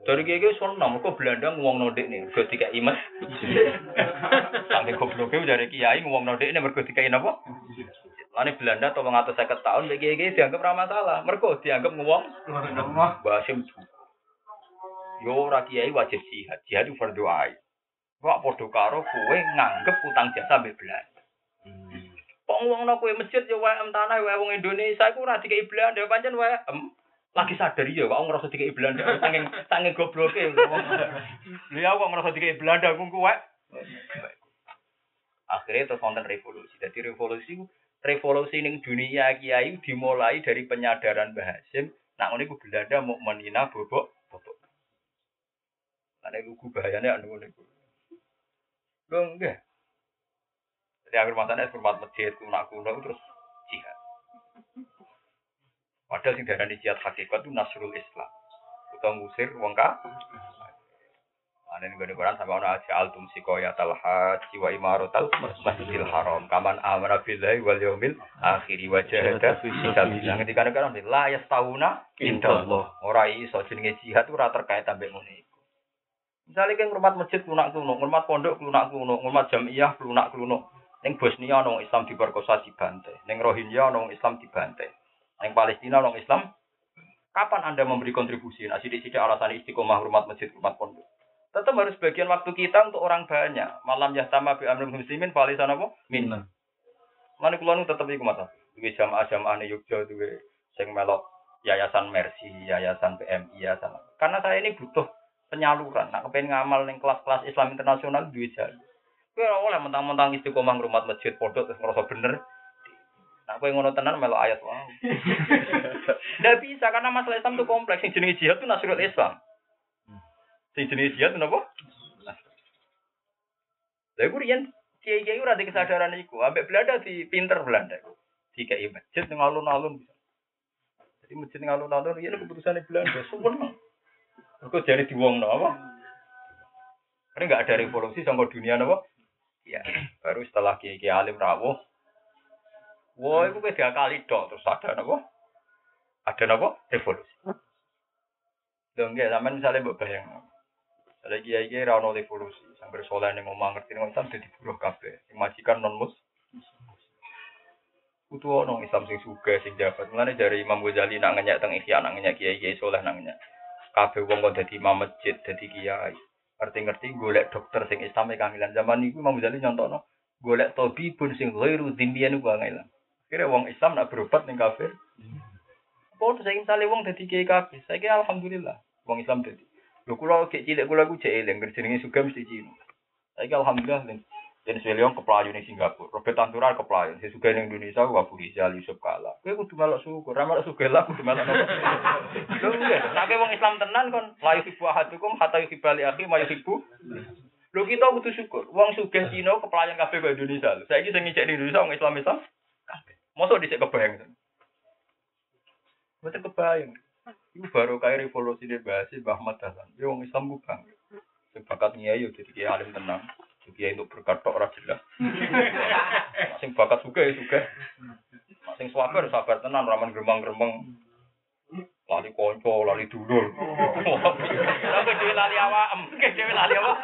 Dari kiai kiai seneng, kok Belanda ngomong nodik nih, mergo dikei masjid. Sampai gobloknya dari kiai ngomong nodik nih, mergo dikei napa? Lani Belanda atau mengatur saya tahun, bagi kiai dianggap ramah masalah. Mergo dianggap ngomong Basim Yo ora kiai wajib jihad, jihad itu fardu ain. Kok padha karo kowe nganggep utang jasa mbek Belanda. Kok ngomongno kowe masjid yo wae tanah wae wong Indonesia iku ora dikei Belanda pancen wae em lagi sadar ya kok ngerasa dikei Belanda saking saking gobloke. Lha ya kok ngerasa dikei Belanda ku kuwe. Akhirnya terus wonten revolusi. Jadi revolusi revolusi ning dunia kiai dimulai dari penyadaran Mbah Hasim. Nak ngene ku Belanda mau menina bobok Ane lugu bahayane anu ngene ku. Lho enggak. Jadi akhir masanya hormat masjid kuno kuno terus jihad. Padahal sing darani jihad hakikat itu nasrul Islam. Utawa ngusir wong ka. Ane ning gone Quran sampe ana aja altum sikoya talhat wa imaratal masjidil haram kaman amara billahi wal yaumil akhir wa jahada fi sabilillah. Ketika negara la yastauna indallah. Ora iso jenenge jihad ora terkait ambek iku. Misalnya kan ngurmat masjid lunak lunak, ngurmat pondok lunak lunak, ngurmat jamiah lunak lunak. Neng Bosnia nong Islam diperkosa dibantai, neng Rohingya nong Islam dibantai, neng Palestina nong Islam. Kapan anda memberi kontribusi? Nah, sidik-sidik alasan istiqomah hormat masjid, hormat pondok. Tetap harus bagian waktu kita untuk orang banyak. Malam ya sama bi amrul muslimin palisan apa? Min. Minna. Mana kulo nu tetep iku mata. Duwe jamaah-jamaah ne Yogyakarta duwe sing melok yayasan Mercy, yayasan PMI, yayasan. Karena saya ini butuh penyaluran. Nak kepengen ngamal ning kelas-kelas Islam internasional duwe jalur. Kowe ora oleh mentang-mentang istiqomah ngrumat masjid pondok terus ngerasa bener. Nak kowe ngono tenan melo ayat wow. Nggak bisa karena masalah Islam itu kompleks. Yang jenis jihad itu nasrul Islam. Sing jenis jihad itu apa? Lah iku riyen kiai-kiai ora ada kesadaran iku. Ambek Belanda di pinter Belanda. Dikai masjid ning alun-alun. Jadi masjid ning alun-alun riyen keputusane Belanda. Sumpah. Kok jadi diwongno apa? Karena nggak ada revolusi sama dunia apa? Ya, baru setelah kiai-kiai alim rawuh. Wah, itu beda kali dok terus ada apa? Ada apa? Revolusi. Dong ya, zaman misalnya mbok bayang. Ada kiai-kiai ra ono revolusi, sampai soleh ning omah ngerti ning Islam dadi buruh. Sing majikan non mus. Kudu ono Islam sing sugih sing jabat. Mulane dari Imam Ghazali nak ngenyek teng Ihya nak ngenyek kiai-kiai soleh nak ngenyek. Kabeh wong kok dadi imam masjid, dadi kiai. Ngerti-ngerti golek dokter sing Islam e kangilan. Zaman niku Imam Ghazali nyontokno golek tabibun sing ghairu dzimmiyan ku kangilan. Kira wong Islam nak berobat ning kafir. Apa saya misalnya wong dadi kiai kabeh. Saiki alhamdulillah wong Islam dadi. Lho kula kek cilik kula ku cek eling jenenge juga mesti. Saiki alhamdulillah Den Sweliong keplayu ning Singapura, Robert Tanturar keplayu, sing sugih ning Indonesia ku Abu Rizal Yusuf Kala. Kowe kudu melok syukur, ra melok lah kudu melok nopo. Nek kowe wong Islam tenan kon la yuhibbu ahadukum hatta yuhibba li akhi ma yuhibbu. Lho kita kudu syukur, wong sugih Cina keplayan kabeh kok Indonesia. Saiki sing ngicek di Indonesia wong Islam Islam kabeh. Mosok dhisik kebayang. Mboten kebayang. Iku baru kayak revolusi di bahasa Mbah Ahmad Dahlan. Ya wong Islam bakat nyai yo jadi kiai alim tenang. Kiai untuk berkat tok ora jelas. Sing bakat suka ya suka. Sing sabar sabar tenan ramen gremeng-gremeng. Lali konco, lali dulur. Tapi dhewe lali awak, dhewe lali awak.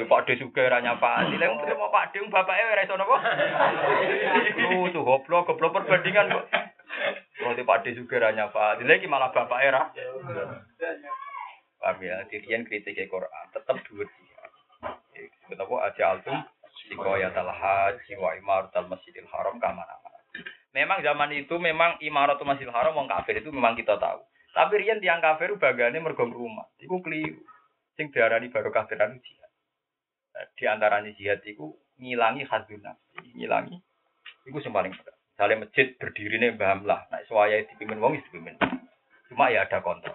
Lho Pak De suka ora nyapani. Wong terima Pak De bapake ora iso napa? Lu tuh goblok, goblok perbandingan kok. Kalau Pak De juga ora nyapani. Lagi malah bapake ora. Ya, dirian kritik Quran tetap dua jihad. Kenapa aja altum sikoyat al haji wa imarat al masjidil haram kamana Memang zaman itu memang imaratul masjidil haram wong kafir itu memang kita tahu. Tapi rian tiang kafir bagane mergo rumah. Iku keliru. Sing diarani barokah tenan jihad. Nah, Di antaranya jihad iku ngilangi nafsi, ngilangi iku sing paling berat. Misalnya masjid berdiri nih mbah lah, nah suaya dipimpin wong is dipimpin. Cuma ya ada kontrol.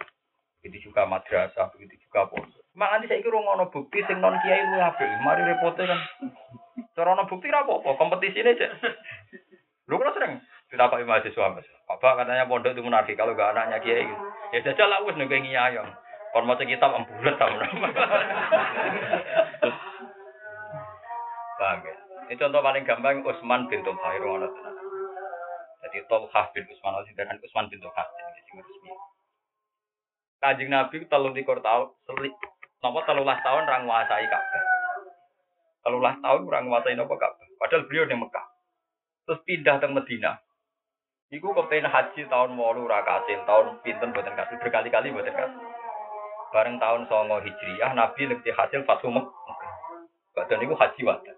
Begitu juga madrasah, begitu juga pondok. Mak nanti saya kira ngono bukti sing non kiai lu apik. Mari repote kan. Cara ono bukti ra apa-apa, kompetisi ini aja. Lu kan sering kita pakai mahasiswa mas. Apa katanya pondok itu munafik kalau gak anaknya kiai gitu. Ya jajal lah wis nunggu ngiyayong. Kon maca kitab embulet ta Paham ya? Ini contoh paling gampang Utsman bin Tulkhair ngono tenan. Jadi Tulkah bin dengan Utsman bin ini sing resmi. Kanjeng Nabi telung likur tahun, seli, nopo telulas tahun orang menguasai Ka'bah. Telulas tahun orang menguasai nopo Ka'bah. Padahal beliau di Mekah. Terus pindah ke Medina. Iku kepengen haji tahun walu ora kasil, tahun pinten boten kasil, berkali-kali boten kasil. Bareng tahun songo hijriyah, Nabi lebih hasil Fathu Mekah. Badan itu haji wadah.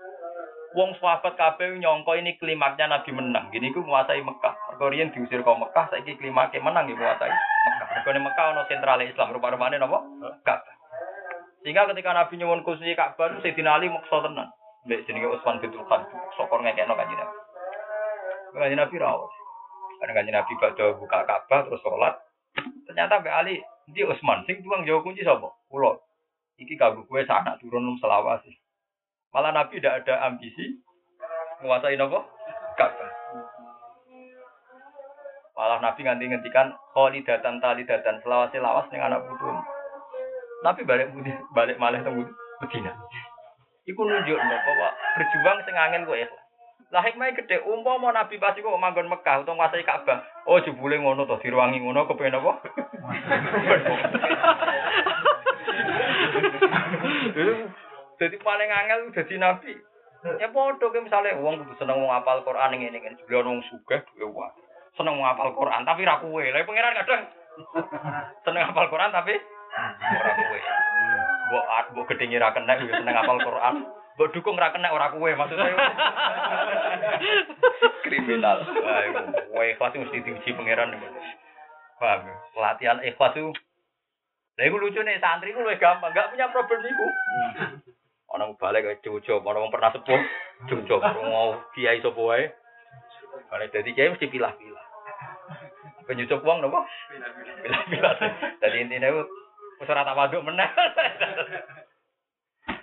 Wong sahabat kabeh nyongko ini klimaknya Nabi menang. Gini ku menguasai Mekah. Riyen diusir ke Mekah, saiki klimaknya menang ya menguasai. Mergo ning Mekah ono sentral Islam, rupa-rupane napa? Ka'bah. Sehingga ketika Nabi nyuwun kursi Ka'bah, Sayyidina Ali maksa tenan. Mbek jenenge Utsman bin Tulkhan, sokor ngekekno kanjeng Nabi. Kanjeng Nabi rawuh. Karena kanjeng Nabi badhe buka Ka'bah terus sholat. Ternyata Mbak Ali, di Utsman sing tuang jauh kunci sapa? Kula. Iki kanggo kowe sak anak turun num selawase. Malah Nabi tidak ada ambisi menguasai nopo Ka'bah. Malah Nabi nganti ngendikan kholidatan talidatan selawase lawas ning anak putu. Nabi balik budi, balik malih teng Medina. Iku nunjuk bahwa berjuang sing angin kowe ikhlas. Lah hikmah gede umpama Nabi pas iku manggon Mekah utawa nguasai Ka'bah. Oh jebule ngono to diruangi ngono kepen apa? Jadi paling angel jadi nabi. Ya podo ke misalnya wong kudu seneng wong apal Quran ngene ngene jebule wong sugih. Seneng wong apal Quran tapi ra kowe. Lah pangeran kadang seneng apal Quran tapi ora kowe. Mbok mbok gedhe ra kena yo seneng apal Quran. Mbok dukung ra kena ora kuwe maksudnya. Kriminal. Wah, iku kowe ikhlas mesti diuji pangeran. Paham? ya? Latihan ikhlas itu Lah iku lucu nih santri ku luwih gampang, gak punya problem iku. Orang balik kayak cucuk, orang pernah sepuh, cucuk, mau kiai sapa wae. Kalau jadi kiai mesti pilah-pilah. Penyucup wong nopo? Pilah-pilah. Jadi intinya itu wis ora tak waduk meneh.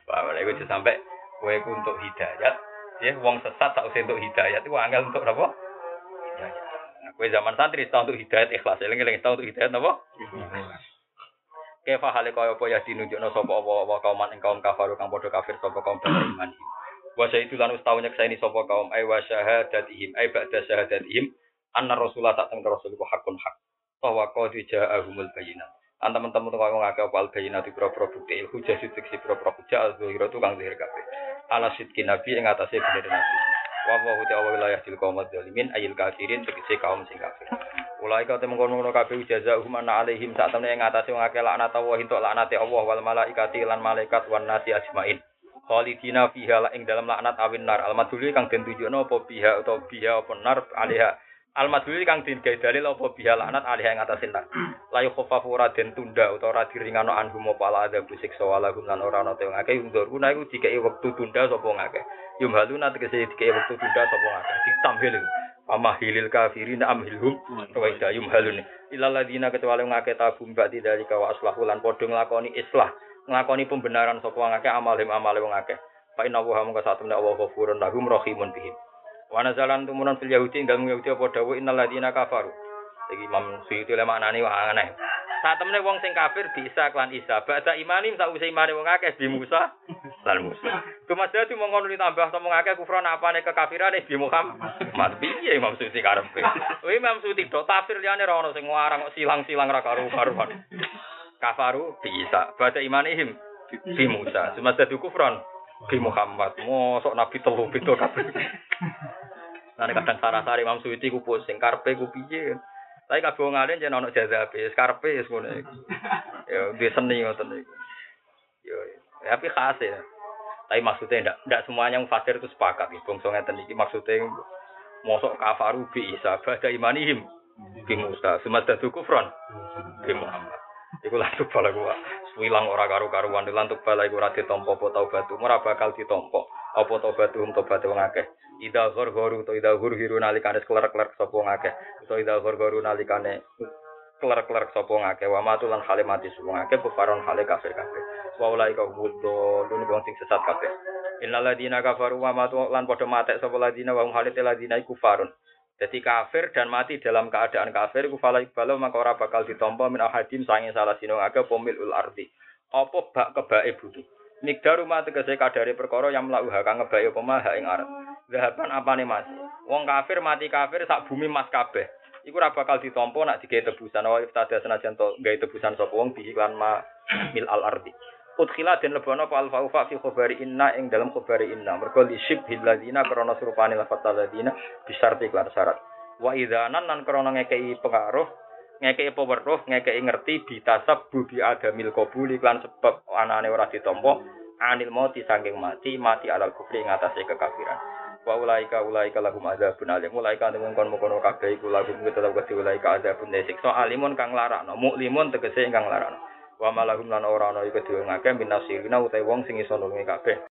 Wah, iku sampai kowe ku untuk hidayat, ya wong sesat tak usah untuk hidayat itu angel untuk apa? Nah, kowe zaman santri tau untuk hidayat ikhlas, eling-eling tau untuk hidayat napa? Kefa hale kaya apa ya dinunjukno sapa apa kauman ing kaum kafir kang padha kafir sapa kaum bani iman. Wa itu lan ustau nyekseni sapa kaum ay wa syahadatihim ay ba'da syahadatihim anna rasulullah tak temen rasul ku hakun hak. Bahwa qad ja'ahumul bayyinat. An teman-teman kok ngake apa al bayyinat pro-pro bukti il hujah sidik si pro-pro hujah al zuhira tu kang zahir kabeh. Ala sidki nabi ing atase bener nabi. Wa wa huwa wa wilayah til kaum zalimin ayil kafirin tegese kaum sing kafir. Ulai kau temen kono kabeh jaza humana alaihim sak temne ing atase wong akeh laknat Allah entuk laknate Allah wal malaikati lan malaikat wan nasi ajmain. Khalidina fiha ing dalam laknat awin nar. Al kang den tunjukno apa biha utawa biha apa nar alaiha. Al kang den gawe dalil apa biha laknat alaiha ing atase nar. La yukhaffafu ora den tunda utawa ora diringano anhum apa ala ada siksa walahum lan ora ana te wong akeh undur kuna iku dikeki wektu tunda sapa wong akeh. Yumhaluna tegese dikeki wektu tunda sapa wong akeh. Ditamhil iku. Amahilil kafirin amhilhum wa idayum halun ilal ladina kecuali ngake tabum ba'di dari kawa aslahu lan padha nglakoni islah nglakoni pembenaran sapa wong akeh amalhim amale wong akeh fa inna wa rahimun bihim wa nazalan tumunan fil yahudi ing dalem yahudi apa dawu innal ladina kafaru iki Imam Suyuti le maknane wah aneh saat temene wong sing kafir bisa klan Isa ba'da imanim sause imane wong akeh bi Musa lan Musa Kemasdatu mongkon ditambah sama ngake kufran apane kekafirane bi Muhammad. Piye Imam Suti karepe? Kuwi Imam Suti do tafsir liyane ra ono sing ngarang kok silang-silang ra karu-karuan. Kafaru bisa. Baca imanihim bi Musa. Semasdatu kufran bi Muhammad. Mosok nabi telu beda kabeh. Nah, kadang sarah-sari Imam Suti ku pusing karepe ku piye. Tapi kabeh wong alim jen ono jazabe, karepe wis ngono. Ya, dia seni ngoten iku. Yo, tapi khas ya. Tapi maksudnya ndak ndak semuanya mufasir itu sepakat nih. Bangsa ngeten iki maksudnya mosok kafaru bi Isa bada imanihim bi Musa sumadatu kufron bi Muhammad. Iku lantuk bala gua. Wilang ora karu-karuan lantuk bala iku ora ditampa apa taubatu, ora bakal ditampa apa taubatu hum tobat wong akeh. Ida ghor-ghoru to ida ghur-hiru nalikane klerk-klerk sapa wong akeh. To ida ghor-ghoru nalikane klerk-klerk sapa wong akeh. Wa matulan hale mati sapa wong akeh kufaron hale kafir kabeh. wa ulai ka wong sing sesat kabeh innal ladina kafaru wa matu lan padha matek sapa ladina wa halite ladina iku farun dadi kafir dan mati dalam keadaan kafir iku fala ibalo maka ora bakal ditampa min ahadim sange salah sino aga pomil ul ardi apa bak kebake butuh Mikdar rumah tegese kadare perkara yang mlauha kang ngebake apa mah ing arat. Zahaban apane mas? Wong kafir mati kafir sak bumi mas kabeh. Iku ora bakal ditampa nak digawe tebusan wa iftada senajan to gawe tebusan sapa wong bi iklan ma mil al ardi. Udkhila den lebono apa alfa ufa fi khabari inna ing dalam khabari inna mergo li syibhil ladina krana surupane lafat ladina bisarti syarat wa idzanan lan krana ngekei pengaruh ngekei peweruh ngekei ngerti bitasab bubi adamil qabuli lan sebab anane ora ditampa anil mati saking mati mati alal kufri ing atase kekafiran. Wa ulaika ulaika lahum adzabun alim. Ulaika temen kon mokono kabeh iku lahum tetep kedhe ulaika adzabun siksa alimun kang larakno muklimun tegese ingkang larakno. Wa malahum lan ora ana iku dhewe minasirina utawa wong sing iso nulungi kabeh